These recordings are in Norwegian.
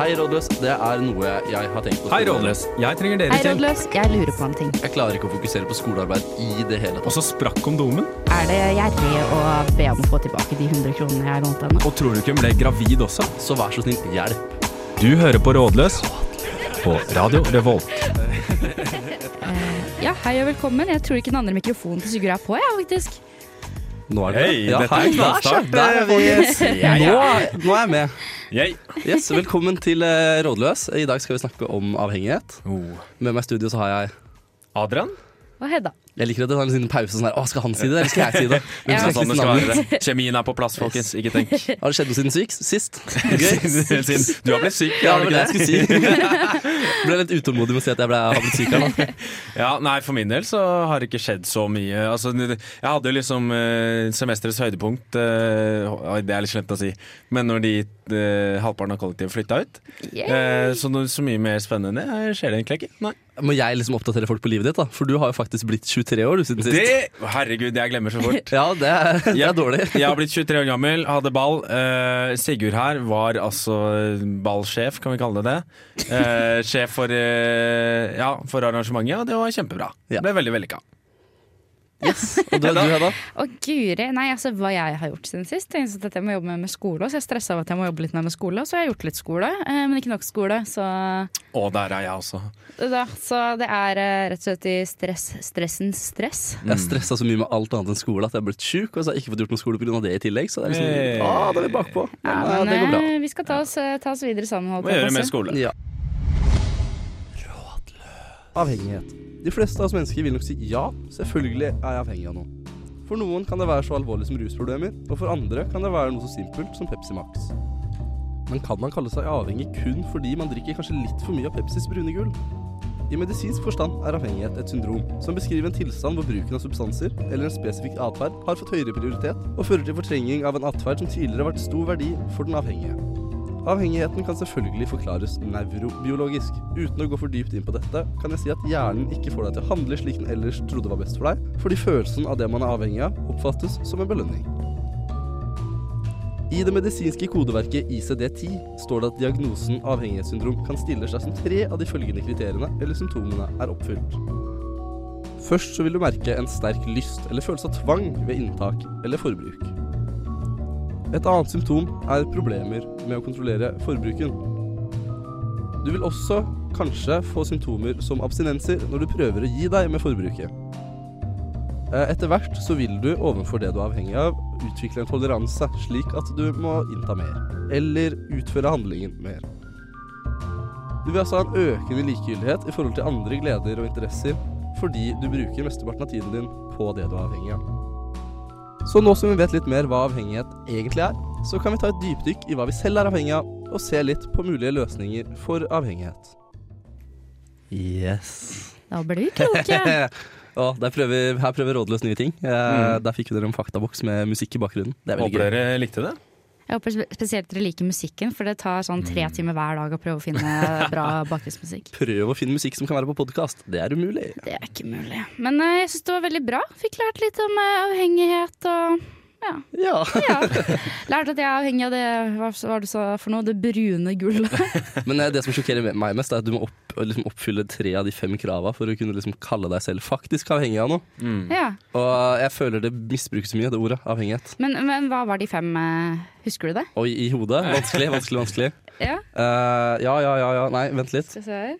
Hei, rådløs. Det er noe jeg har tenkt på. Hei, Rådløs. Jeg trenger dere Hei, til. rådløs. Jeg lurer på en ting. Jeg klarer ikke å fokusere på skolearbeid i det hele tatt. Og så sprakk kondomen. Er det gjerrig å be om å få tilbake de 100 kronene jeg lånte henne? Og tror du ikke hun ble gravid også? Så vær så snill, hjelp. Du hører på Rådløs på Radio Revolt. Ja, hei og velkommen. Jeg tror ikke den andre mikrofonen til Sigurd er på, jeg, faktisk. Nå er det Hei, ja, dette er hei, knallstart. Der, er vi. Ja, ja. Nå, nå er jeg med. Jeg. Yes, velkommen til eh, Rådløs. I dag skal vi snakke om avhengighet. Oh. Med meg i studio så har jeg Adrian? Og Hedda. Jeg liker at det er en liten pause sånn her. Å, skal han si det, eller skal jeg si det? Hvem Ja. skal Sånn det skal navnet? være. Kjemien er på plass, folkens. Ikke tenk. Har det skjedd noe siden syk sist? Gøy. Siden du har blitt syk, Ja, har det du var det ikke jeg det? skulle si. ble litt utålmodig med å si at jeg ble, har blitt syk her nå. Ja, nei, For min del så har det ikke skjedd så mye. Altså, Jeg hadde jo liksom eh, semesterets høydepunkt. eh, oi, det er litt slemt å si. Men når de halvparten av kollektivet flytta ut. Eh, så, noe, så mye mer spennende enn det skjer det egentlig ikke. Nei. Må jeg liksom oppdatere folk på livet ditt, da? For du har jo faktisk blitt 23 år du siden sist. Det, herregud, jeg glemmer så fort. Ja, det er, det er dårlig. Jeg har blitt 23 år gammel, hadde ball. Eh, Sigurd her var altså ballsjef, kan vi kalle det det. Eh, sjef for, eh, ja, for arrangementet, og det var kjempebra. Ja. Ble veldig vellykka. Og du, du Hedda? Å guri, nei altså hva jeg har gjort siden sist. Jeg at jeg må jobbe med, med skole, så jeg stressa av at jeg må jobbe litt mer med skole. Så jeg har gjort litt skole, eh, men ikke nok skole. Så, Og der er jeg også. da, så det er eh, rett og slett i stress, stressens stress. Jeg stressa så mye med alt annet enn skole at jeg er blitt sjuk, og så har jeg ikke fått gjort noe skole pga. det i tillegg. Så det er liksom, Hey. ah, da er vi bakpå. Men, Ja, men det går bra. eh, vi skal ta oss, eh, ta oss videre sammen. Må gjøre mer skole. Ja. Avhengighet. De fleste av oss mennesker vil nok si ja, selvfølgelig er jeg avhengig av noe. For noen kan det være så alvorlig som rusproblemer, og for andre kan det være noe så simpelt som Pepsi Max. Men kan man kalle seg avhengig kun fordi man drikker kanskje litt for mye av Pepsis brune gull? I medisinsk forstand er avhengighet et syndrom som beskriver en tilstand hvor bruken av substanser eller en spesifikk atferd har fått høyere prioritet og fører til fortrenging av en atferd som tidligere har vært stor verdi for den avhengige. Avhengigheten kan selvfølgelig forklares nevrobiologisk. Uten å gå for dypt inn på dette, kan jeg si at hjernen ikke får deg til å handle slik den ellers trodde var best for deg, fordi følelsen av det man er avhengig av, oppfattes som en belønning. I det medisinske kodeverket ICD-10 står det at diagnosen avhengighetssyndrom kan stille seg som tre av de følgende kriteriene eller symptomene er oppfylt. Først så vil du merke en sterk lyst eller følelse av tvang ved inntak eller forbruk. Et annet symptom er problemer med å kontrollere forbruken. Du vil også kanskje få symptomer som abstinenser når du prøver å gi deg med forbruket. Eh, Etter hvert så vil du overfor det du er avhengig av, utvikle en toleranse, slik at du må innta mer, eller utføre handlingen mer. Du vil altså ha en økende likegyldighet i forhold til andre gleder og interesser, fordi du bruker mesteparten av tiden din på det du er avhengig av. Så nå som vi vet litt mer hva avhengighet egentlig er, så kan vi ta et dypdykk i hva vi selv er avhengig av, og se litt på mulige løsninger for avhengighet. Yes. Da blir vi kloke. Ja, der prøver, her prøver Rådløs nye ting. Eh, Der fikk vi dere en faktaboks med musikk i bakgrunnen. Det er Håper gøy. dere likte det. Jeg håper spesielt dere liker musikken, for det tar sånn tre Mm. timer hver dag å prøve å finne bra bakgrunnsmusikk. Prøv å finne musikk som kan være på podkast. Det er umulig. Det er ikke mulig. Men eh, jeg syns det var veldig bra. Fikk lært litt om eh, avhengighet og ja. Ja. ja. Lært at jeg er avhengig av det hva var det du sa for noe? Det brune gullet. Men eh, det som sjokkerer meg mest, er at du må opp, liksom oppfylle tre av de fem krava for å kunne liksom kalle deg selv faktisk avhengig av noe. Mm. ja. Og jeg føler det misbrukes mye, det ordet. Avhengighet. men, men hva var de fem? eh, Husker du det? Oi, i hodet. Vanskelig, vanskelig, vanskelig. Ja, Uh, ja, ja, ja, ja. Nei, vent litt. skal vi se her.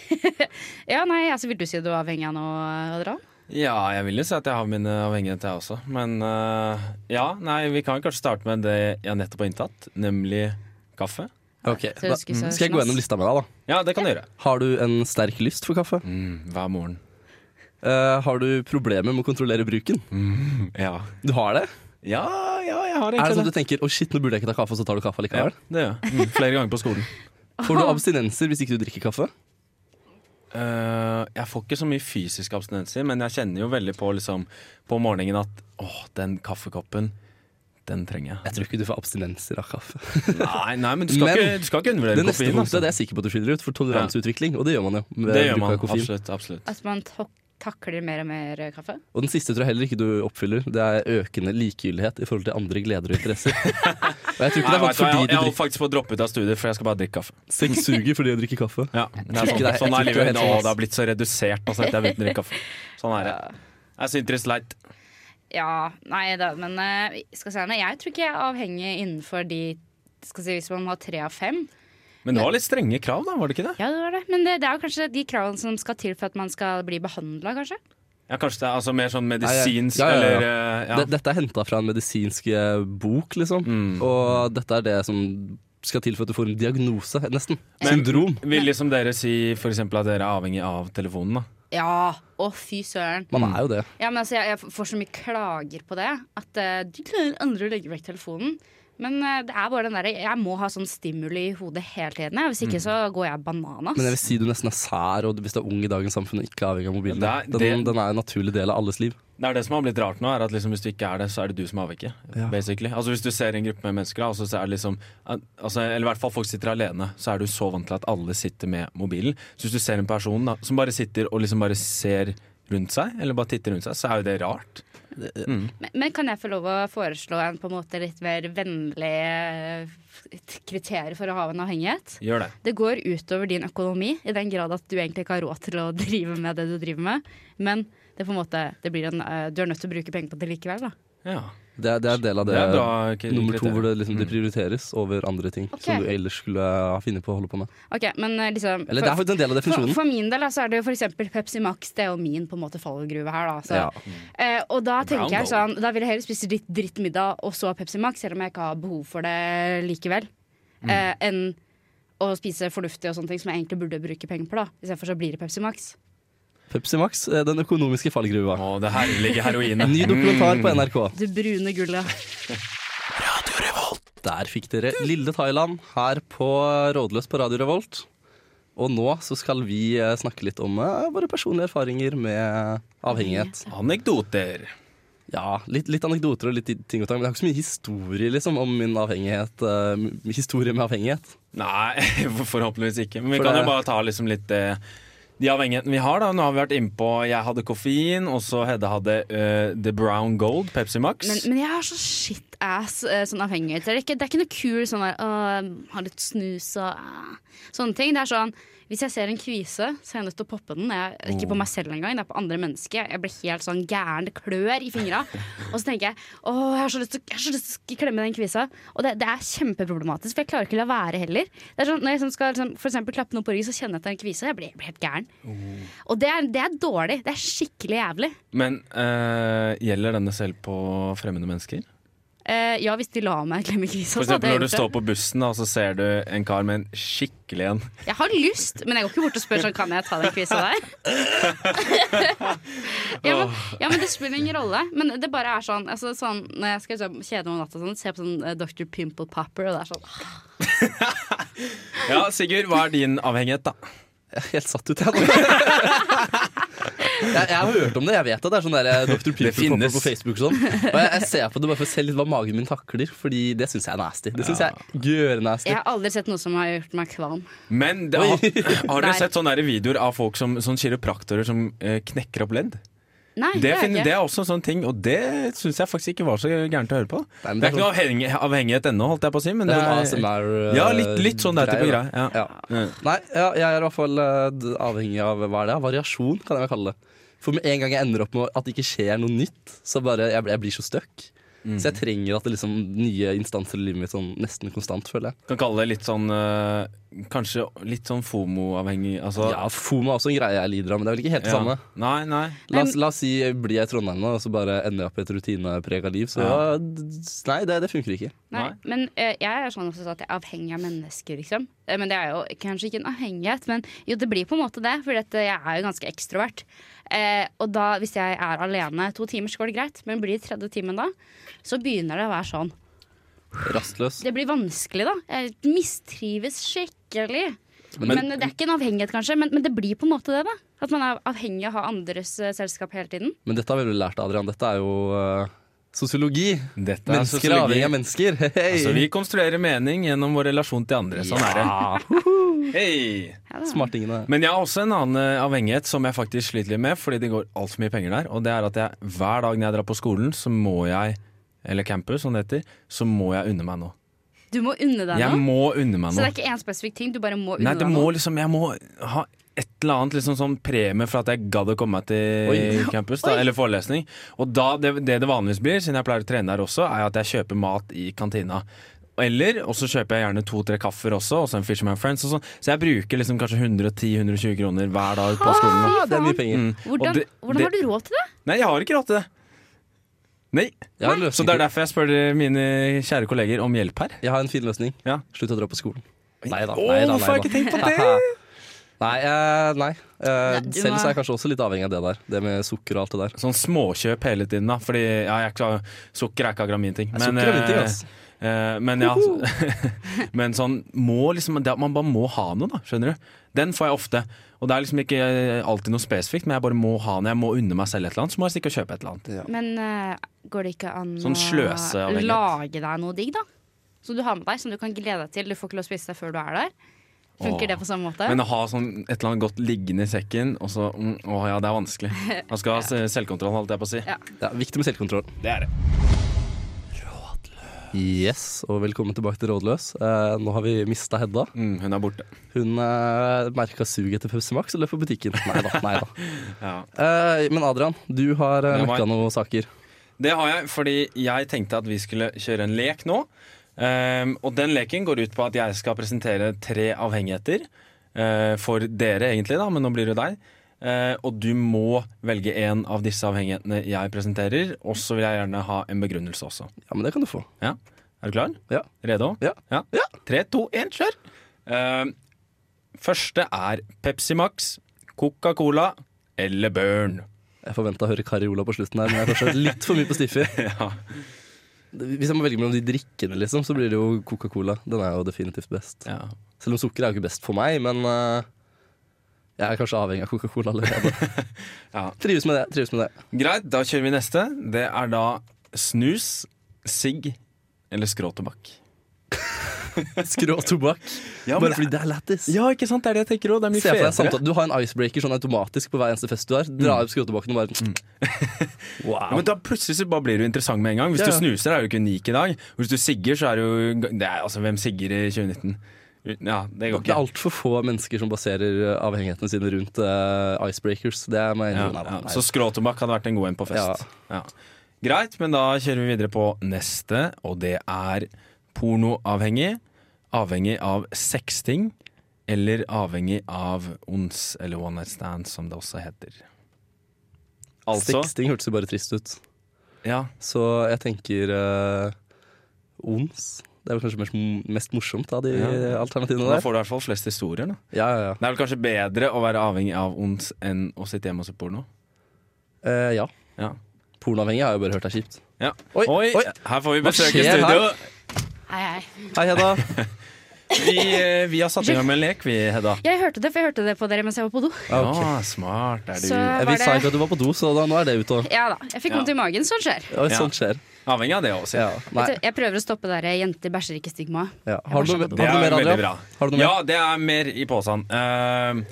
ja, nei, altså Vil du si du er avhengig av noe, Adrian? Ja, jeg vil jo si at jeg har mine avhengigheter, jeg også. Men uh, ja, nei, vi kan kanskje starte med det jeg nettopp har inntatt, nemlig kaffe. Ok, da, skal jeg gå gjennom lista med deg, da? Ja, det kan du gjøre. Har du en sterk lyst for kaffe? Mm, hver morgen. Uh, har du problemer med å kontrollere bruken? Mm, ja. Du har det? ja, ja, jeg har Er det egentlig sånn at du tenker 'å shit, nå burde jeg ikke ta kaffe', og så tar du kaffe Ja, likevel? det gjør jeg. Mm, flere ganger på skolen. Får du abstinenser hvis ikke du drikker kaffe? Eh, jeg får ikke så mye fysiske abstinenser, men jeg kjenner jo veldig på liksom, på morgenen at åh, den kaffekoppen, den trenger jeg. Jeg tror ikke du får abstinenser av kaffe. Nei, nei men du skal, Men ikke, du skal ikke undervurdere Det neste koffein. punktet Altså. det er jeg sikker på at du skiller ut, for toleranseutvikling. Og det gjør man jo. Det gjør man. Absolutt. absolutt. At man tok takler mer og mer kaffe? Og den siste tror jeg heller ikke du oppfyller. Det er økende likegyldighet i forhold til andre gleder og interesser. Og jeg tror ikke Nei, det er faktisk fordi du jeg, drikker faktisk på å droppe ut av studiet, for jeg skal bare drikke kaffe. Sex suger fordi jeg drikker kaffe. Ja, det er sånn, det er- sånn er livet. Nå, det har blitt så redusert nå, etter jeg vil drikke kaffe. Sånn er det. Jeg synes det er leit. Ja, nei da, men eh, skal si, nei, jeg tror ikke jeg er avhengig innenfor de skal si, Hvis man har tre av fem. Men det var litt strenge krav, da, var det ikke det? Ja, det var det. Men det, det er jo kanskje de kravene som skal til for at man skal bli behandla, kanskje. Ja, Kanskje det er altså mer sånn medisinsk, ja, ja, ja. eller eh, ja. Dette er henta fra en medisinsk eh, bok, liksom. Mm. Og dette er det som skal til for at du får en diagnose, nesten. Men- Syndrom. Vil liksom dere si for eksempel at dere er avhengig av telefonen, da? Ja, å fy søren. Man er jo det. Ja, men altså, jeg, jeg får så mye klager på det at uh, de klarer aldri å legge vekk telefonen. Men eh, det er bare den der, jeg må ha sånn stimuli i hodet hele tiden. Hvis ikke så går jeg bananas. Men jeg vil si du nesten er sær, og hvis du er ung i dagens samfunn og ikke er avhengig av mobilen. Det er- Den, det- den er en naturlig del av alles liv. Det er det som har blitt rart nå, er at liksom hvis du ikke er det, så er det du som er avhengig. Ja. Basically. Altså Hvis du ser en gruppe med mennesker, altså, så er det liksom altså, Eller i hvert fall folk sitter alene, så er du så vant til at alle sitter med mobilen. Så hvis du ser en person da, som bare sitter og liksom bare ser rundt seg, eller bare titter rundt seg, så er jo det rart. Mm. Men, men kan jeg få lov å foreslå en på en måte litt mer vennlig kriterier kriterium for å ha en avhengighet? Gjør det. Det går utover din økonomi, i den grad at du egentlig ikke har råd til å drive med det du driver med. Men det måte, det blir en, eh, du er nødt til å bruke penger på det likevel. da. Ja. Det er, det er en del av det, Det bra okay, nummer to, hvor det, liksom, det Mm. prioriteres over andre ting okay. som du ellers skulle ha funnet på å holde på med. Ok, men eh, liksom... Eller det er faktisk en del av for, definisjonen. for min del så er det jo eksempel Pepsi Max. Det er jo min på en måte fallgruve her. da. Så, Ja. eh, og da Brown tenker jeg sånn, da vil jeg heller spise dritt, drittmiddag og så Pepsi Max, selv om jeg ikke har behov for det likevel. Mm. Eh, enn å spise fornuftig og sånne ting som jeg egentlig burde bruke penger på. da. Istedenfor så blir det Pepsi Max. Pepsi Max, eh, den økonomiske fallgruva. Å, det herlige heroinet. Ny dokumentar på Mm. NRK. Det brune gullet. Der fikk dere Lille Thailand her på Rådløs på Radio Revolt. Og nå så skal vi eh, snakke litt om eh, våre personlige erfaringer med avhengighet. Anekdoter. Ja, litt, litt anekdoter og litt ting og tang, men det er ikke så mye historie liksom, om min avhengighet. Uh, historie med avhengighet. Nei, forhåpentligvis ikke. Men vi For kan det- jo bare ta liksom litt eh, de avhengighetene vi har. da Nå har vi vært innpå Jeg hadde koffein, og så Hedde hadde uh, The Brown Gold, Pepsi Max. Men, men jeg har så shit-ass eh, sånn avhengighet. Det er, ikke, det er ikke noe kul sånn der uh, ha litt snus og uh, sånne ting. Det er sånn hvis jeg ser en kvise, så er jeg nødt til å poppe den. Jeg, ikke på meg selv engang, det er på andre mennesker. Jeg blir helt sånn gæren. Det klør i fingra. Og så tenker jeg å, jeg har så lyst til, har å klemme den kvisa. Og det, det er kjempeproblematisk, for jeg klarer ikke å la være heller. Det er sånn, når jeg sånn skal liksom, for eksempel klappe noe på ryggen, så kjenner jeg at det er en kvise. Jeg blir, jeg blir helt gæren. Og det er, det er dårlig. Det er skikkelig jævlig. Men øh, gjelder denne selv på fremmede mennesker? Eh, ja, hvis de la meg klemme kvisa. For eksempel når du står på bussen og så ser du en kar med en skikkelig en. Jeg har lyst, men jeg går ikke bort og spør sånn Kan jeg ta den kvisa der. ja, men, ja, men det spiller ingen rolle. Men det bare er sånn, altså, sånn Når jeg skal kjede meg om natta, sånn, ser på sånn uh, Dr. Pimple Popper, og det er sånn Ja, Sigurd, hva er din avhengighet, da? Jeg er helt satt ut, jeg nå. jeg, jeg har hørt om det, jeg vet at det er sånn der eh, Dr. Pimple på Facebook og sånn. Og jeg, jeg ser på det bare for å se litt hva magen min takler, Fordi det syns jeg er nasty. Det synes jeg er gørr-nasty. Jeg har aldri sett noe som har gjort meg kvalm. Men det, har, har dere sett sånne videoer av folk som sånn kiropraktorer som eh, knekker opp ledd? Nei, Det, det finner, det er også en sånn ting, og det syns jeg faktisk ikke var så gærent å høre på. Nei, Det er ikke noe avhengig, avhengighet ennå, holdt jeg på å si. Men Det det er er, sånn ASMR eh, ja, litt, litt sånn der type greier, greie. Ja. Ja. Ja. Nei, ja, jeg er i hvert fall eh, avhengig av hva er det? variasjon, kan jeg vel kalle det. For med en gang jeg ender opp med at det ikke skjer noe nytt, så bare jeg, jeg blir så stuck. Mm. Så jeg trenger at det liksom nye instanser i livet mitt sånn nesten konstant, føler jeg. Kan kalle det litt sånn øh, Kanskje litt sånn FOMO-avhengig. Altså, Ja, FOMO er også en greie jeg lider av, men det er vel ikke helt det ja. samme. Nei, nei. La oss, la oss si jeg blir jeg i Trondheim nå, og så bare ender jeg opp i et rutineprega liv. Så Ja. nei, det, det funker ikke. Nei, Nei. men øh, jeg er sånn også at jeg er avhengig av mennesker, liksom. Eh, men det er jo kanskje ikke en avhengighet, men jo, det blir på en måte det. For jeg er jo ganske ekstrovert. Eh, og da, hvis jeg er alene to timer, så går det greit. Men blir det tredje timen da, så begynner det å være sånn. Rastløs. Det blir vanskelig, da. Jeg mistrives skikkelig. Men, Men- Det er ikke en avhengighet, kanskje, men, men det blir på en måte det. da At man er avhengig av å ha andres eh, selskap hele tiden. Men dette har vi vel lært, Adrian. Dette er jo eh, sosiologi. Dette er Mennesker er sosiologi. avhengig av mennesker. Hey. Altså, vi konstruerer mening gjennom vår relasjon til andre. Sånn er det. Ja, Hei! Ja, da. Smartingene. Men jeg har også en annen eh, avhengighet som jeg faktisk sliter litt med, fordi det går altfor mye penger der. Og det er at jeg hver dag når jeg drar på skolen, så må jeg, eller campus som det heter, så må jeg unne meg noe. Du må unne deg Jeg må unne meg Så det er ikke én spesifikk ting, du bare må unne Nei, det deg må noe. liksom Jeg må ha et eller annet liksom sånn premie for at jeg gadd å komme meg til Oi. campus, da, eller forelesning. Og da, det, det det vanligvis blir, siden jeg pleier å trene der også, er at jeg kjøper mat i kantina. Eller, og så kjøper jeg gjerne to-tre kaffer også, og så en Fisherman Friends. Og så. Så jeg bruker liksom kanskje 110-120 kroner hver dag på skolen. Ah, det er mye penger. Mm. Og Hvordan, det- hvordan har du råd til det? Nei, jeg har ikke råd til det. Nei, Så det er derfor jeg spør mine kjære kolleger om hjelp her. Jeg har en fin løsning. Ja. Slutt å dra på skolen. Nei da, hvorfor har jeg ikke tenkt på det? Nei, eh, nei. Eh, Nei, du selv må- så er jeg kanskje også litt avhengig av det der. Det med sukker og alt det der. Sånn småkjøp hele tiden, da. Fordi ja, jeg er ikke, sukker er ikke akkurat min ting. Nei, sukker er min ting, eh, ass. eh, men ja Men sånn må liksom det, at Man bare må ha noe, da. Skjønner du? Den får jeg ofte. Og det er liksom ikke eh, alltid noe spesifikt, men jeg bare må ha noe. Jeg må unne meg selv et eller annet, så må jeg stikke og kjøpe et eller annet. Men eh, går det ikke an Sånn å sløseavhengighet. lage deg noe digg, da? Som du har med deg, som du kan glede deg til. Du får ikke lov å spise det før du er der. Funker det på samme måte? Men å ha sånn et eller annet godt liggende i sekken, og så mm, Å ja, det er vanskelig. Man skal ha se- selvkontroll, holdt jeg på å si. Ja. Ja, viktig med selvkontroll. Det er det. Yes, og velkommen tilbake til Rådløs. Eh, nå har vi mista Hedda. Mm, hun er borte. Hun eh, merka suget etter Pepsi Max og løp på butikken. Nei da. Nei da. Ja. Eh, men Adrian, du har eh, møkka noen saker. Det har jeg, fordi jeg tenkte at vi skulle kjøre en lek nå. Ehm, og den leken går ut på at jeg skal presentere tre avhengigheter. Uh, for dere, egentlig, da, men nå blir det deg. Uh, og du må velge en av disse avhengighetene jeg presenterer. Og så vil jeg gjerne ha en begrunnelse også. Ja, men det kan du få. Ja. Er du klar? Ja. Redo? Ja. ja. Tre, to, én, kjør! Uh, første er Pepsi Max, Coca-Cola eller Burn. Jeg forventa å høre Cariola på slutten her, men jeg er kanskje litt for mye på Stiffi. ja. Hvis jeg må velge mellom de drikkene, liksom, så blir det jo Coca-Cola. Den er jo definitivt best. ja. Selv om sukker er jo ikke best for meg, men uh, jeg er kanskje avhengig av Coca-Cola allerede. Ja. Trives med det. trives med det. Greit, da kjører vi neste. Det er da snus, sigg eller skråtobakk. Skrå tobakk. Ja, Bare fordi det er lættis. ja, ikke sant? Det er det jeg tenker òg. Det mye Se for deg samtale. Du har en icebreaker sånn automatisk på hver eneste fest du har. Dra opp skråtobakken og bare mm. Wow. men da plutselig så bare blir du interessant med en gang. Hvis Ja, du snuser, er du ikke unik i dag. Hvis du sigger, så er du det er, Altså, hvem sigger i 2019? Ja, det går Det er ikke. altfor få mennesker som baserer eh, avhengighetene sine rundt uh, icebreakers. Det er Ja, nei, nei, ja. Så skråtobakk hadde vært en god en på fest. Ja. Greit, men da kjører vi videre på neste, og det er pornoavhengig. Avhengig av sexting. Eller avhengig av ons, eller one night stand, som det også heter. Altså Sexting hørtes jo bare trist ut. Ja, Så jeg tenker uh, ons. Det er vel kanskje mest, mest morsomt av de Ja. alternativene Da får du i hvert fall flest historier. Da. Ja, ja, ja. Det er vel kanskje bedre å være avhengig av ons enn å sitte hjemme og se porno? Uh, ja. Ja. Pornoavhengig har jeg jo bare hørt er kjipt. ja. Oi, Oi, oi. her får vi besøk i studio. studio. Hei, hei. Hei, Hedda. Vi, eh, vi har satt i gang med en lek, vi, Hedda. Jeg hørte det, for jeg hørte det på dere mens jeg var på do. Ja, ok. Smart er du. Så- Eh, Vi sa ikke at du var på do, så da, nå er det ute. Ja da. Jeg fikk Ja. i magen. Sånn skjer. Ja. sånt skjer. Avhengig av det også. Ja. Jeg, Jeg prøver å stoppe det der 'jenter bæsjer ikke'-stigmaet. ja. Jeg Har. Det har du er noe mer, Adrian? bra. Har du noe mer? Ja, det er mer i posen. Uh,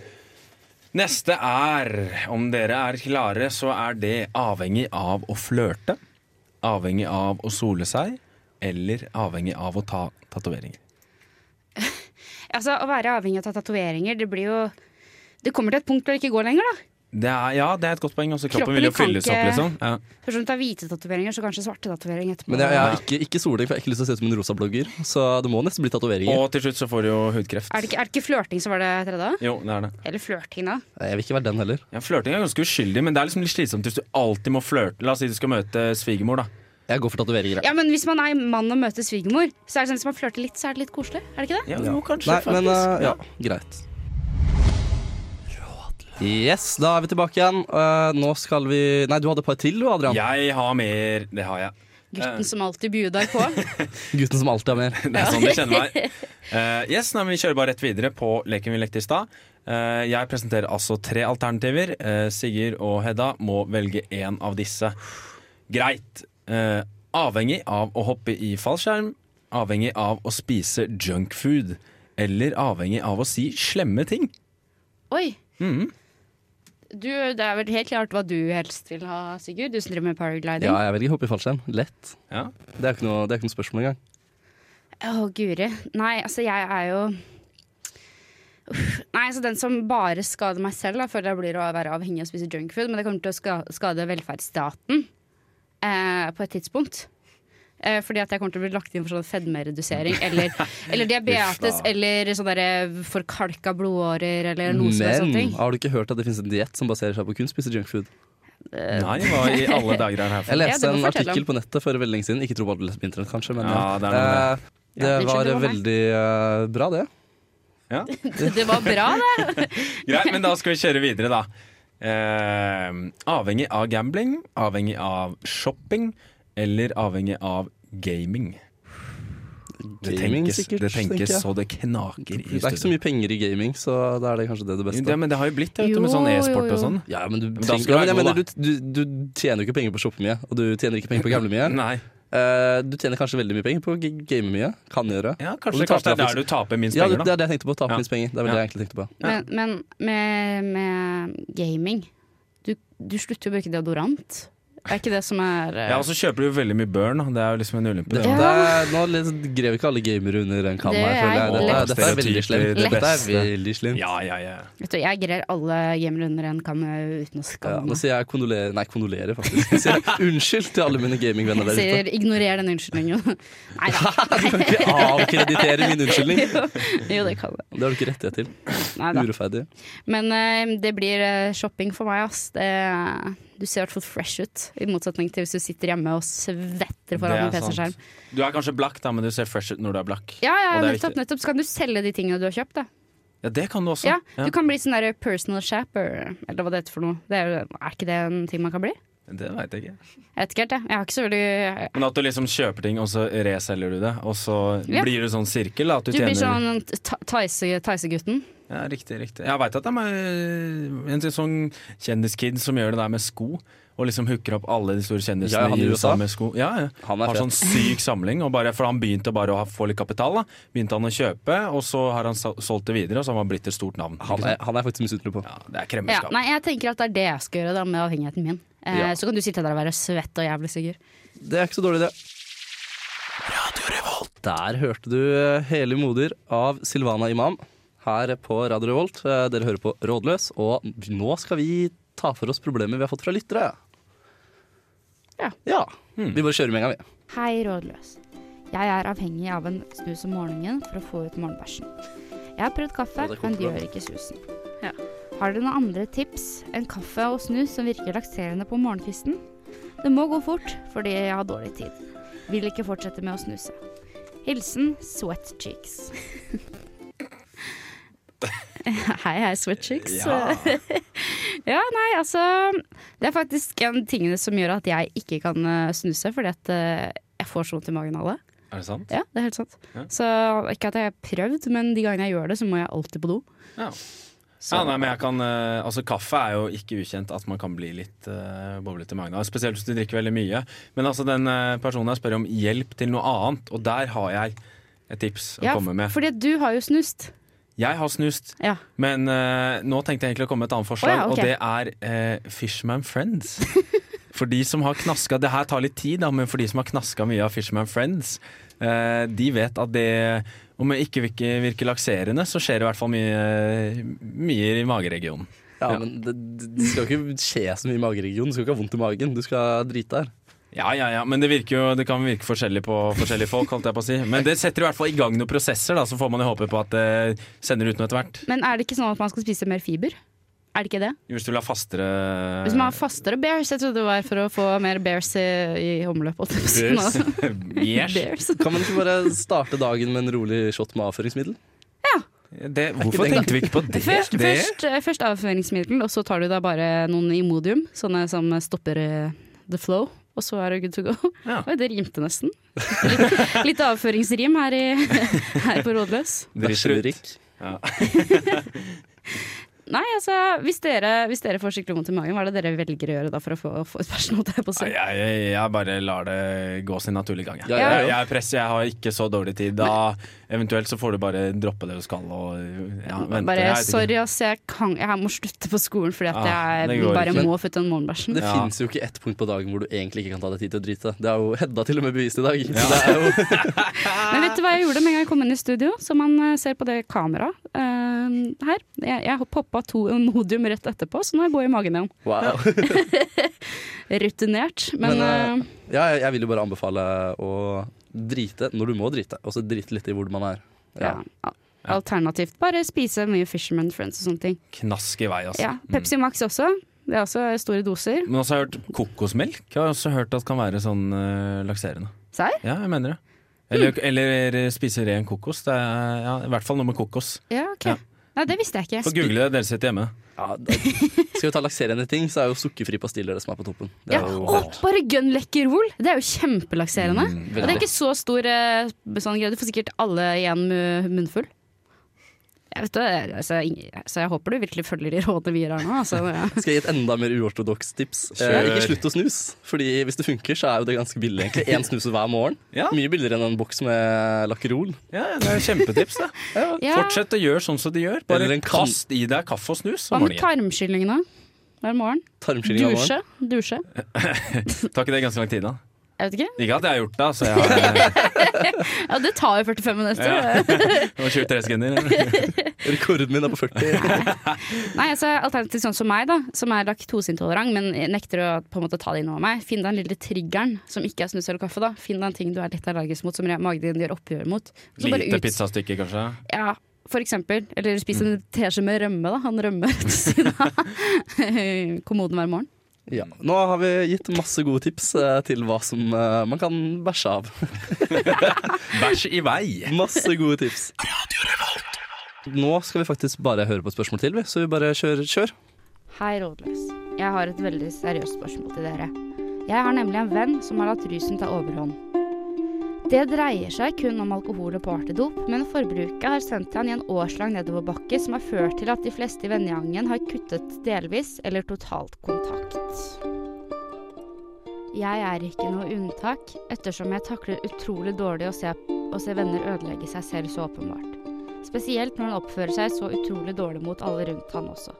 neste er, om dere er klare, så er det avhengig av å flørte. Avhengig av å sole seg. Eller avhengig av å ta tatoveringer. Altså, Å være avhengig av å ta tatoveringer, det blir jo Det kommer til et punkt hvor det ikke går lenger, da. Det er, ja, det er et godt poeng. Også kroppen, Kroppen vil jo fylles opp, liksom. Ja. Først om du tar hvite tatoveringer, så kanskje svarte tatoveringer etterpå. Men jeg, jeg ikke, ikke soling, for jeg har ikke lyst til å se ut som en rosa blogger. Så det må nesten bli tatoveringer. Og til slutt så får du jo hudkreft. Er det, ikke, er det ikke flørting som var det tredje? Jo, det er det. Eller flørting, da. Jeg vil ikke være den heller. Ja, Flørting er ganske uskyldig, men det er liksom litt slitsomt hvis du alltid må flørte. La oss si du skal møte svigermor, da. Jeg går for tatoveringer. Ja, men hvis man er mann og møter svigermor, så er det sånn hvis man flørter litt, så er det litt koselig. Er det ikke det? Ja, jo, kanskje, Nei, men faktisk. eh, ja, greit. Yes, da er vi tilbake igjen. Uh, nå skal vi Nei, du hadde et par til, du, Adrian. Jeg har mer. Det har jeg. Gutten som alltid bjuder på. Gutten som alltid har mer. Det er sånn de kjenner meg. Uh, yes, nei, men Vi kjører bare rett videre på leken vi lekte i stad. Uh, jeg presenterer altså tre alternativer. Uh, Sigurd og Hedda må velge én av disse. Greit. Eh, avhengig av å hoppe i fallskjerm. Avhengig av å spise junkfood. Eller avhengig av å si slemme ting. Oi. Mhm. Du, det er vel helt klart hva du helst vil ha, Sigurd. Du som driver med paragliding. Ja, jeg velger hoppe i fallskjerm. Lett. Ja. Det er ikke noe, det er ikke noe spørsmål engang. Å, guri. Nei, altså, jeg er jo Uff. Nei, altså Den som bare skader meg selv, da, føler jeg blir å være avhengig av å spise junkfood. Men det kommer til å skade velferdsstaten eh, på et tidspunkt. Eh, fordi at jeg kommer til å bli lagt inn for sånn fedmeredusering eller, eller diabetes eller sånn derre forkalka blodårer eller noe sånt. Men har du ikke hørt at det finnes en diett som baserer seg på kun spise junkfood? Nei, hva i alle dager er det her Jeg for? leste det en artikkel på nettet for veldig lenge siden. Ikke tro på alt du leser på internett, kanskje, men Ja, det eh, det Ja, var det veldig uh, bra, det. Ja. Det var bra, det. Greit, men da skal vi kjøre videre, da. Eh, avhengig av gambling, avhengig av shopping eller avhengig av gaming. Det Gaming, tenkes, sikkert, det tenkes så det knaker i Det er ikke så mye penger i gaming, så da er det kanskje det det beste. Ja, men det har jo blitt det, med sånn e-sport og sånn. Ja, men du, Men ja, jeg mener, du, du, du tjener jo ikke penger på å shoppe mye, og du tjener ikke penger på å gamble mye. Nei. Eh, du tjener kanskje veldig mye penger på å game mye. Kan gjøre. Ja, kanskje, kanskje det er der du taper minst Ja, det, penger, det er det jeg tenkte på. Tape Ja. minst penger. Det var Ja. det jeg egentlig tenkte på. Men, men med, med gaming du, du slutter jo å bruke deodorant. Er ikke det som er eh, Ja, og så kjøper du jo veldig mye burn, da. Det er jo liksom en ulempe. Det, det. Ja. er, nå liksom grev ikke alle gamere under en kam Det her, er føler jeg. Dette, lett. er- dette er veldig slemt. Det Dette er beste. veldig slemt. Ja, ja, ja. Vet du, Jeg greier alle gamere under en kam eh, uten å Ja, skamme nå meg. sier jeg kondolerer Nei, kondolerer, faktisk. Jeg sier unnskyld til alle mine gamingvenner der ute. Sier ignorer den unnskyldningen. Nei da. Du kan ikke avkreditere min unnskyldning. Jo, det kan jeg. Det har du ikke rettighet til. Nei da. Urettferdig. Men eh, det blir eh, shopping for meg, ass. Det, du ser i hvert fall fresh ut, i motsetning til hvis du sitter hjemme og svetter foran en er PC-skjerm. Du er kanskje blakk, da, men du ser fresh ut når du er blakk. Ja, ja, nettopp, nettopp. Så kan du selge de tingene du har kjøpt, da. Ja, det kan du også. Ja, Du kan bli sånn der personal shapper, eller hva det heter for noe. Det er, er ikke det en ting man kan bli? Det veit jeg ikke. Jeg vet ikke helt, jeg. Jeg har ikke så veldig Men at du liksom kjøper ting, og så reselger du det, og så Ja. blir det sånn sirkel. At du, Du blir tjener sånn ta- Theise- Theise-gutten. Ja, riktig, riktig. Jeg veit at det er en sånn kjendiskid som gjør det der med sko. Og liksom hooker opp alle de store kjendisene Ja, han i USA med sko. Ja, ja. Han er Har sånn syk samling, og bare, for han begynte bare å få litt kapital. da Begynte han å kjøpe, og så har han solgt det videre, og så har han blitt et stort navn. Han er, han er faktisk misunnelig på. Ja, det er Ja, nei, jeg tenker at det er det jeg skal gjøre da med avhengigheten min. Eh, Ja. Så kan du sitte der og være svett og jævlig sikker. Det er ikke så dårlig, det. Der hørte du Hele moder av Silvana Imam her på Radio Revolt. Eh, Dere hører på Rådløs, og nå skal vi ta for oss problemer vi har fått fra lyttere. Ja. ja. Hmm. Vi bare kjører med en gang, vi. Hei, rådløs. Jeg er avhengig av en snus om morgenen for å få ut morgenbæsjen. Jeg har prøvd kaffe, Ja, men det bra. gjør ikke susen. Har dere noen andre tips enn kaffe og snus som virker lakserende på morgenkvisten? Det må gå fort, fordi jeg har dårlig tid. Vil ikke fortsette med å snuse. Hilsen Sweat Cheeks. hei, hei, sweatchicks. Ja. Ja, nei, altså Det er faktisk en av tingene som gjør at jeg ikke kan eh, snuse, fordi at eh, jeg får så vondt i magen av det. Er det sant? Ja, det er helt sant. Ja. Så ikke at jeg har prøvd, men de gangene jeg gjør det, så må jeg alltid på do. Ja. Ja, nei, men jeg kan, eh, altså Kaffe er jo ikke ukjent at man kan bli litt uh, boblete i magen. Spesielt hvis du drikker veldig mye. Men altså den personen her spør om hjelp til noe annet, og der har jeg et tips å komme med. fordi du har jo snust. Jeg har snust, Ja. men uh, nå tenkte jeg egentlig å komme med et annet forslag, oh, ja, okay. og det er uh, Fishman Friends. For de som har knaska Det her tar litt tid, da, men for de som har knaska mye av Fishman Friends, uh, de vet at det om det ikke virker, virker lakserende, så skjer det i hvert fall mye, mye i mageregionen. Ja, Ja. men det, det skal ikke skje så mye i mageregionen. Du skal ikke ha vondt i magen. Du skal drite der. Ja, ja, ja, men det, virker jo, det kan virke forskjellig på forskjellige folk, holdt jeg på å si. Men det setter i hvert fall i gang noen prosesser, da, så får man jo håpe på at det sender ut noe etter hvert. Men er det ikke sånn at man skal spise mer fiber? Er det ikke det? Hvis du vil ha fastere Hvis man har fastere bears, jeg trodde det var for å få mer bears i, i omløp. Yes. Bears. Kan man ikke bare starte dagen med en rolig shot med avføringsmiddel? Det, hvorfor tenkte vi ikke på det? Først, det? først, eh, først avføringsmiddel, og så tar du da bare noen Imodium, sånne som stopper eh, the flow. Og så er det good to go. Ja. Oi, det rimte nesten. Litt, litt avføringsrim her, i, her på Rådløs. Driter ut. Bæsjerikk. Ja. Nei, altså, hvis dere, hvis dere får skikkelig vondt i magen, hva er det dere velger å gjøre da for å få, få ut bæsjen? jeg Jeg, jeg, jeg bare lar det gå sin naturlige gang. Jeg, Ja, ja, ja. jeg, jeg er presset, jeg har ikke så dårlig tid. Da Eventuelt så får du bare droppe det du skal og ja, vente. Bare Jeg sorry, ass, jeg, kan, jeg må slutte på skolen fordi at Ah, jeg bare ikke. må få ut den morgenbæsjen. Det Ja. fins jo ikke ett punkt på dagen hvor du egentlig ikke kan ta deg tid til å drite. Det er jo Hedda til og med bevist i dag. Ja. det er jo Men vet du hva jeg gjorde med en gang jeg kom inn i studio? Som man eh, ser på det kameraet eh, her. Jeg, jeg poppa to Imodium rett etterpå, så nå er jeg i magen igjen. wow. Rutinert. Men, Men, eh, eh, Ja, jeg, vil jo bare anbefale å drite når du må drite, og så drite litt i hvor man er. ja. Ja. Alternativt bare spise mye Fisherman Friends og sånne ting. Knask i vei, altså. Ja, Pepsi Max også. Det er også store doser. Men også har jeg hørt kokosmelk. Jeg har også hørt at kan være sånn uh, lakserende. Serr? Ja, jeg mener det. Eller, eller spise ren kokos. Det er, ja, I hvert fall noe med kokos. Ja, ok. Ja. Nei, det visste jeg ikke. Få google det, dere sitter hjemme. Ja, da, skal vi ta lakserende ting, så er jo sukkerfri pastiller det som er på toppen. Det Ja. er jo Å, bare gønn lekkerol! Det er jo kjempelakserende. Mm, og det er ikke så stor eh, sånn greie. Du får sikkert alle igjen med munnfull. Jeg vet det, altså, så jeg håper du virkelig følger de rådene vi gir her nå. Altså, ja. Skal jeg gi et enda mer uortodoks tips? Eh, Kjør. ikke slutt å snus. Fordi hvis det funker, så er jo det ganske billig. egentlig Én snus hver morgen. Ja. Mye billigere enn en boks med Lakkerol. Ja, det er kjempetips, det. Ja. Fortsett å gjøre sånn som de gjør. Bare en kast i deg kaffe og snus Hva med morgen? Hver morgen. Dusje? Dusje? Tar ikke det ganske lang tid, da? Jeg vet ikke. Ikke at jeg har gjort det, altså. Jeg har, Ja, det tar jo 45 minutter. Ja. det var 23 sekunder. Rekorden min er på 40. Nei, altså Alternativt sånn som meg, da som er laktoseintolerant, men nekter å på en måte ta det inn over meg. Finn deg den lille triggeren som ikke er snus eller kaffe. da Finn deg en ting du er litt allergisk mot, som magen din gjør oppgjør mot. Så bare Lite ut- pizzastykke, kanskje. Ja, for eksempel. Eller spis en teskje med rømme. da Han rømmer ved siden av kommoden hver morgen. Ja. Nå har vi gitt masse gode tips eh, til hva som eh, man kan bæsje av. Bæsj i vei! Masse gode tips. Nå skal vi faktisk bare høre på et spørsmål til, vi. så vi bare kjør. kjør. Hei, rådløs. Jeg har et veldig seriøst spørsmål til dere. Jeg har nemlig en venn som har latt rusen ta overhånd. Det dreier seg kun om alkohol og partydop, men forbruket har sendt han i en årslang nedoverbakke som har ført til at de fleste i vennegjengen har kuttet delvis eller totalt kontakt. Jeg er ikke noe unntak, ettersom jeg takler utrolig dårlig å se, å se venner ødelegge seg selv så åpenbart. Spesielt når han oppfører seg så utrolig dårlig mot alle rundt han også.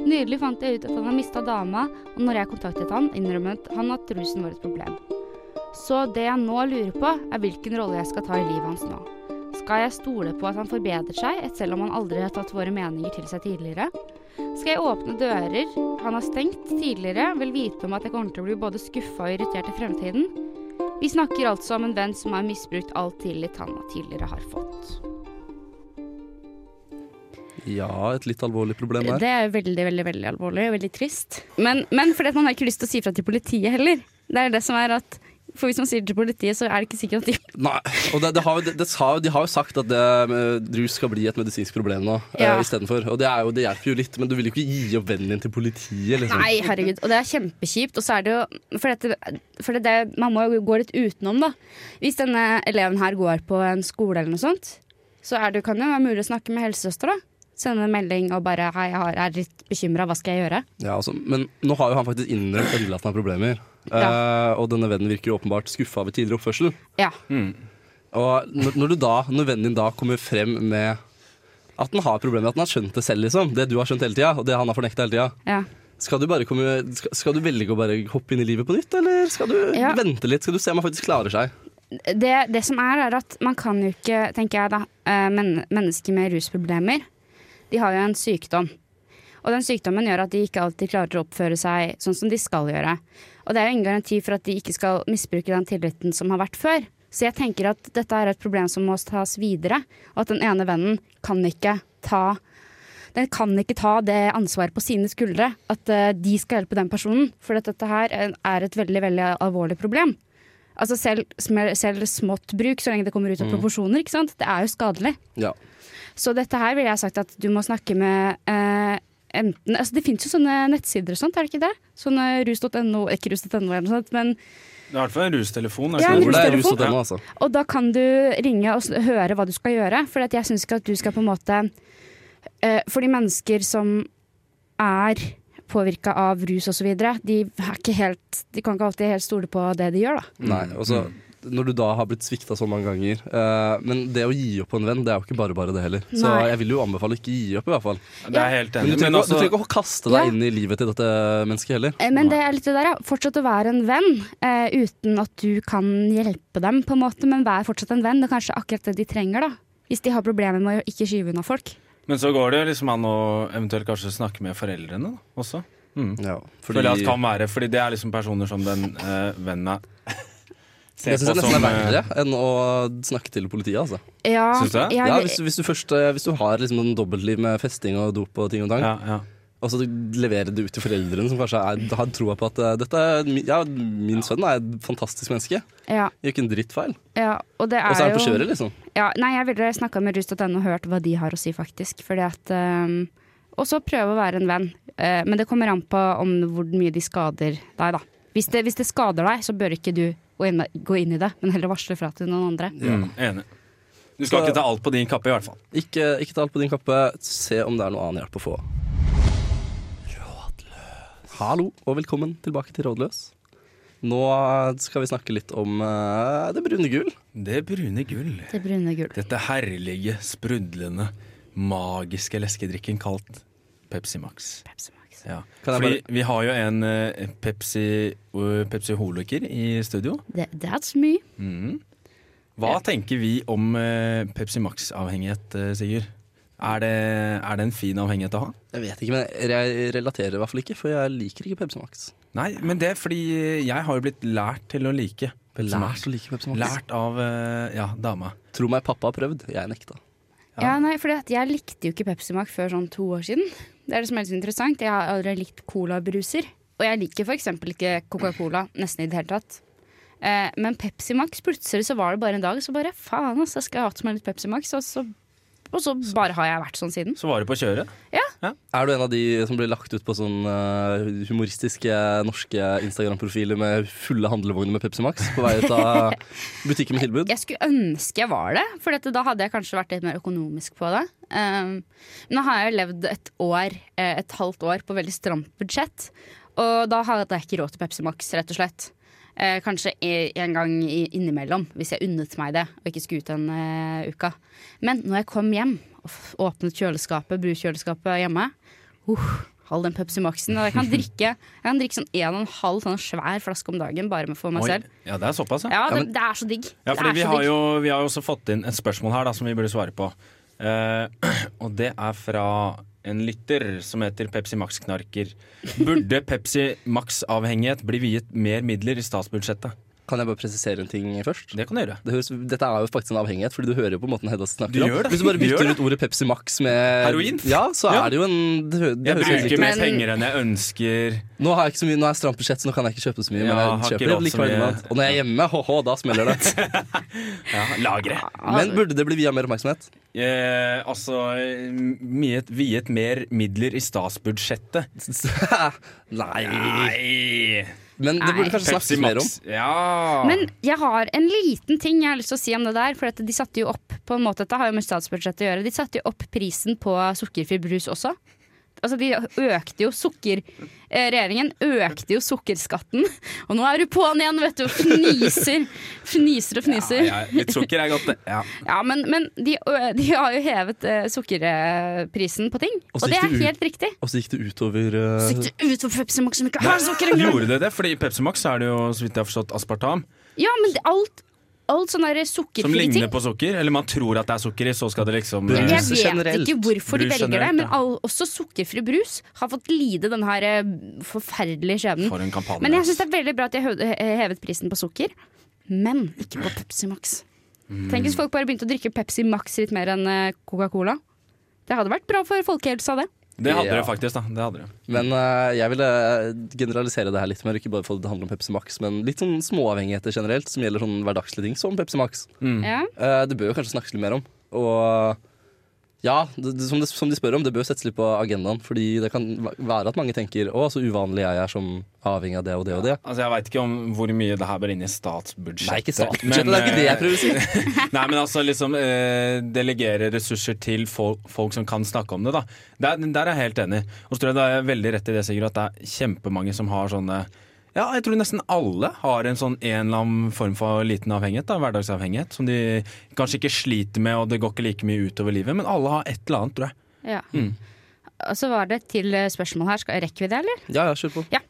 Nydelig fant jeg ut at han har mista dama, og når jeg kontaktet han, innrømmet han at rusen var et problem. Så det jeg nå lurer på, er hvilken rolle jeg skal ta i livet hans nå. Skal jeg stole på at han forbedrer seg, et selv om han aldri har tatt våre meninger til seg tidligere? Skal jeg åpne dører han har stengt tidligere, vil vite om at jeg kommer til å bli både skuffa og irritert i fremtiden? Vi snakker altså om en venn som har misbrukt all tillit han tidligere har fått. Ja, et litt alvorlig problem der. Det er veldig, veldig veldig alvorlig og veldig trist. Men, men fordi at man har ikke lyst til å si fra til politiet heller. Det er det som er at For hvis man sier det til politiet, så er det ikke sikkert at de Nei, og det, det har, det, De har jo sagt at det, rus skal bli et medisinsk problem nå Ja. uh, istedenfor. Og det, er jo, det hjelper jo litt, men du vil jo ikke gi opp vennen din til politiet. Liksom. Nei, herregud. Og det er kjempekjipt. Og så er det jo For, dette, for det, man må jo gå litt utenom, da. Hvis denne eleven her går på en skole eller noe sånt, så er det, kan det jo være mulig å snakke med helsesøster, da. Sende en melding og bare 'hei, jeg er litt bekymra, hva skal jeg gjøre'? Ja, altså, men nå har jo han faktisk innrømt endelig at han har problemer. Eh, og denne vennen virker åpenbart skuffa over tidligere oppførsel. Ja. Og når, når, du da, når vennen din da kommer frem med at den har problemer, at den har skjønt det selv, liksom, det du har skjønt hele tida, og det han har fornekta hele tida, ja. skal du, komme, skal, skal du velge å bare hoppe inn i livet på nytt, eller skal du Ja. vente litt? Skal du se om han faktisk klarer seg? det, det som er, er at man kan jo ikke, tenker jeg da, eh, men, mennesker med rusproblemer, de har jo en sykdom. Og den sykdommen gjør at de ikke alltid klarer å oppføre seg sånn som de skal gjøre. Og det er jo ingen garanti for at de ikke skal misbruke den tilliten som har vært før. Så jeg tenker at dette er et problem som må tas videre, og at den ene vennen kan ikke ta den kan ikke ta det ansvaret på sine skuldre, at eh, de skal hjelpe den personen. For dette her er- er et veldig veldig alvorlig problem. Altså selv, selv smått bruk, så lenge det kommer ut av proporsjoner, ikke sant? det er jo skadelig. Ja. Så dette her ville jeg sagt at du må snakke med eh, enten altså Det finnes jo sånne nettsider og sånt, er det ikke det? Sånne rus.no, ikke rus.no eller noe sånt, men Det er i hvert fall en rustelefon. Ja, en Hvor det er rustelefon. rus og altså. Og da kan du ringe og høre hva du skal gjøre. For jeg syns ikke at du skal på en måte For de mennesker som er påvirka av rus osv., de, er ikke helt- de kan ikke alltid helt stole på det de gjør. da. Nei, og så når du da har blitt svikta så mange ganger uh, Men det å gi opp på en venn, det er jo ikke bare bare det heller. Så jeg vil jo anbefale å ikke gi opp, i hvert fall. Det er jeg helt Men du trenger, Men ikke- du trenger altså, ikke å kaste deg Ja. inn i livet til dette mennesket heller. Eh, Men det er litt det der, ja. Fortsett å være en venn uh, uten at du kan hjelpe dem, på en måte. Men vær fortsatt en venn. Det er kanskje akkurat det de trenger, da. Hvis de har problemer med å ikke skyve unna folk. men så går det liksom an å eventuelt kanskje snakke med foreldrene da, også. Mm. Ja, Fordi, at kan være, fordi det er liksom personer som den uh, vennen ser det syns jeg nesten er eh, verre enn å snakke til politiet, altså. Ja, Syns du det? Ja, hvis, hvis du først eh, Hvis du har liksom en dobbeltliv med festing og dop og ting og tang, ja, ja. og så leverer det ut til foreldrene som kanskje er, har troa på at eh, dette er, ja, min sønn er et fantastisk menneske. ja, Gjør ikke en drittfeil. ja, og det er, Og så er han på kjøret, liksom. Ja, nei, jeg ville snakka med rus.no og hørt hva de har å si, faktisk. Fordi at um, Og så prøve å være en venn. Uh, men det kommer an på om hvor mye de skader deg, da. Hvis det, hvis det skader deg, så bør ikke du gå inn, gå inn i det, men heller varsle fra til noen andre. Ja, enig. Du skal Så- ikke ta alt på din kappe, i hvert fall. Ikke, ikke ta alt på din kappe. Se om det er noe annen hjelp å få. Rådløs. Hallo, og velkommen tilbake til Rådløs. Nå skal vi snakke litt om uh, det brune gull. Det brune gull. Det brune gull. Dette herlige, sprudlende, magiske leskedrikken kalt Pepsi Max. Pepsi Max. Ja. Kan jeg Fordi vi har jo en eh, Pepsi, uh, Pepsi Holoker i studio. That- That's me. Mm. Hva tenker vi om eh, Pepsi Max-avhengighet, eh, Sigurd? Er det, er det en fin avhengighet å ha? Jeg vet ikke, men jeg relaterer i hvert fall ikke, for jeg liker ikke Pepsi Max. Nei, men det er fordi jeg har jo blitt lært til å like Pepsi Max. Lært å like Pepsi Max. Lært av eh, ja, dama. Tro meg, pappa har prøvd. Jeg nekta. Ja. Ja, nei, for Jeg likte jo ikke Pepsi Max før sånn to år siden. Det er det som er litt interessant. Jeg har aldri likt colabruser. Og jeg liker f.eks. ikke Coca-Cola nesten i det hele tatt. Eh, men Pepsi Max, plutselig så var det bare en dag, så bare faen, ass, jeg skal ha hatt meg litt Pepsi Max. Og så, og så bare har jeg vært sånn siden. Så var du på kjøret. Er du en av de som blir lagt ut på sånn eh, humoristiske norske Instagram-profiler med fulle handlevogner med Pepsi Max på vei ut av butikken med tilbud? Jeg skulle ønske jeg var det, for da hadde jeg kanskje vært litt mer økonomisk på det. Um, nå har jeg levd et år, eh, et halvt år på veldig stramt budsjett. Og da hadde jeg ikke råd til Pepsi Max, rett og slett. Eh, kanskje en gang innimellom, hvis jeg unnet meg det og ikke skulle ut en eh, uka. Men når jeg kom hjem åpnet kjøleskapet, brukjøleskapet hjemme uh, Hold den Pepsi Maxen. Jeg kan drikke, jeg kan drikke sånn en og en halv sånn svær flaske om dagen bare med for meg Oi. selv. Ja, det er såpass, ja. Ja, det, det er så digg. Ja, fordi vi har, digg. jo, vi har jo også fått inn et spørsmål her da, som vi burde svare på. Eh, og det er fra en lytter som heter Pepsi Max-knarker. Burde Pepsi Max-avhengighet bli viet mer midler i statsbudsjettet? Kan jeg bare presisere en ting først? Det kan du gjøre. Det høres, dette er jo faktisk en avhengighet, Fordi du hører jo på måten Hedda snakker Du om. Hvis du bare bytter ut ordet Pepsi Max med Heroin? Ja, så Ja. er det jo en Det, det Jeg bruker mer penger enn jeg ønsker. Nå har jeg ikke så mye Nå er jeg stramt budsjett, så nå kan jeg ikke kjøpe så mye. Ja, men jeg kjøper likevel. Og når jeg er hjemme, hå-hå, da smeller det. Ja, lagre. Men burde det bli via mer oppmerksomhet? Eh, altså viet, viet mer midler i statsbudsjettet. Nei. Nei! Men det burde Nei. kanskje snakkes mer om. Ja. Men jeg har en liten ting jeg har lyst til å si om det der. For at de satte jo opp på en måte, Dette har jo med statsbudsjettet å gjøre. De satte jo opp prisen på sukkerfri brus også. Altså De økte jo sukker... Eh, regjeringen økte jo sukkerskatten. Og nå er du på'n igjen, vet du. og Fniser. Fniser og fniser. ja, ja, litt sukker er godt, det. Ja. Ja, men, men de, de har jo hevet eh, sukkerprisen på ting. Og det er helt riktig. Og så gikk det utover uh, Så gikk det utover Pepsi Max som ikke har sukker engang. Gjorde det det? Fordi i Pepsi Max er det jo, så vidt jeg har forstått, aspartam. Ja, men alt, alt sånn Som sukkerfrie ting ligner på sukker. Eller man tror at det er sukker i, så skal det liksom Brus. Jeg vet generelt. ikke hvorfor de velger velger det, men all, også sukkerfri brus har fått lide den her eh, forferdelige skjebnen. For. Men jeg syns det er veldig bra at de har hevet prisen på sukker, men ikke på Pepsi Max. Mm. Tenk hvis folk bare begynte å drikke Pepsi Max litt mer enn eh, Coca-Cola. Det hadde vært bra for folkehelsa, det. Det hadde Ja. dere faktisk, da. Det hadde dere. Men uh, jeg ville generalisere det her litt mer. Ikke bare få det handler om Pepsi Max, men litt sånn småavhengigheter generelt, som gjelder sånn hverdagslige ting, som Pepsi Max. Mm. Ja. Uh, det bør jo kanskje snakkes litt mer om. Og Ja, det, som, de, som de spør om, det bør settes litt på agendaen. Fordi det kan være at mange tenker å, så uvanlig jeg er som avhengig av det og det og det. Altså, Jeg veit ikke om hvor mye det her bør inn i statsbudsjettet. Nei, ikke statsbudsjettet, det er ikke det jeg prøver å si. Nei, men altså liksom eh, delegere ressurser til folk, folk som kan snakke om det, da. Der, der er jeg helt enig. Og så tror jeg det er veldig rett i det, Sigurd, at det er kjempemange som har sånne ja, jeg tror nesten alle har en sånn en eller annen form for liten avhengighet, da, hverdagsavhengighet, som de kanskje ikke sliter med, og det går ikke like mye utover livet, men alle har et eller annet, tror jeg. Ja. Mm. Og så var det til eh, spørsmål her. Skal, rekker vi det, eller? Ja, ja, kjør på. Ja.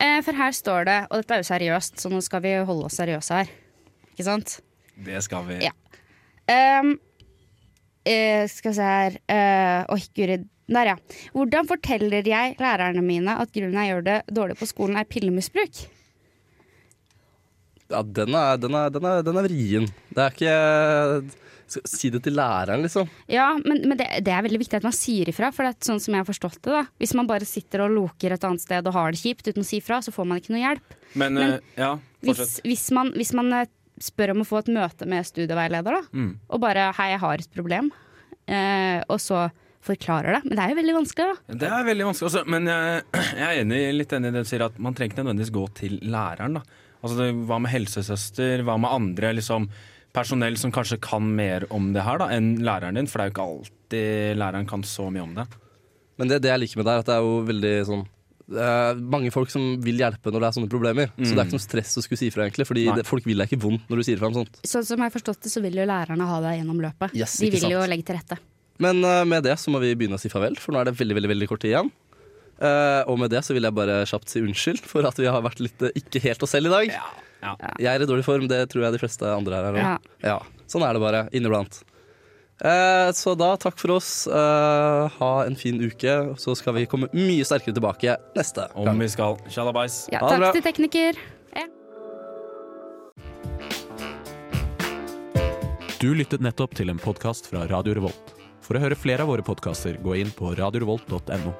Eh, for her står det, og dette er jo seriøst, så nå skal vi holde oss seriøse her. Ikke sant? Det skal vi. Ja. Um, eh, skal vi se her eh, Oi, guri. Der, ja. Hvordan forteller jeg lærerne mine at grunnen jeg gjør det dårlig på skolen, er pillemisbruk? Ja, den er, den er, den er, den er vrien. Det er ikke skal Si det til læreren, liksom. Ja, men, men det, det er veldig viktig at man sier ifra. For det er sånn som jeg har forstått det da Hvis man bare sitter og loker et annet sted og har det kjipt uten å si ifra, så får man ikke noe hjelp. Men, Men eh, ja, Hvis, fortsett. hvis, man, hvis man eh, spør om å få et møte med studieveileder, da, Mm. og bare 'hei, jeg har et problem', eh, og så forklarer det. Men det er jo veldig vanskelig, da. Det er veldig vanskelig også, men jeg, jeg er enig, litt enig i det du sier, at man trenger ikke nødvendigvis gå til læreren. da. Altså, det, Hva med helsesøster, hva med andre liksom, personell som kanskje kan mer om det her da, enn læreren din? For det er jo ikke alltid læreren kan så mye om det. Men det, det jeg liker med det, er at det er jo veldig sånn det er mange folk som vil hjelpe når det er sånne problemer. Så det er ikke noe stress å skulle si fra, egentlig. Fordi det, folk vil deg ikke vondt når du sier fra om sånt. Sånn som jeg har forstått det, så vil jo lærerne ha deg gjennom løpet. Yes, De vil vil jo legge til rette. Men uh, med det så må vi begynne å si farvel, for nå er det veldig veldig, veldig kort tid igjen. Uh, og med det så vil jeg bare kjapt si unnskyld for at vi har vært litt eh, ikke helt oss selv i dag. Ja. Jeg er i dårlig form, det tror jeg de fleste andre her er òg. Ja. Ja. Sånn er det bare inniblant. Eh, så da, takk for oss. Eh, ha en fin uke. Så skal vi komme mye sterkere tilbake neste Om gang. vi skal. Shalabais. Ja, takk bra. til tekniker. Ja. Du lyttet nettopp til en podkast fra Radio Revolt. For å høre flere av våre podkaster, gå inn på radiorevolt.no.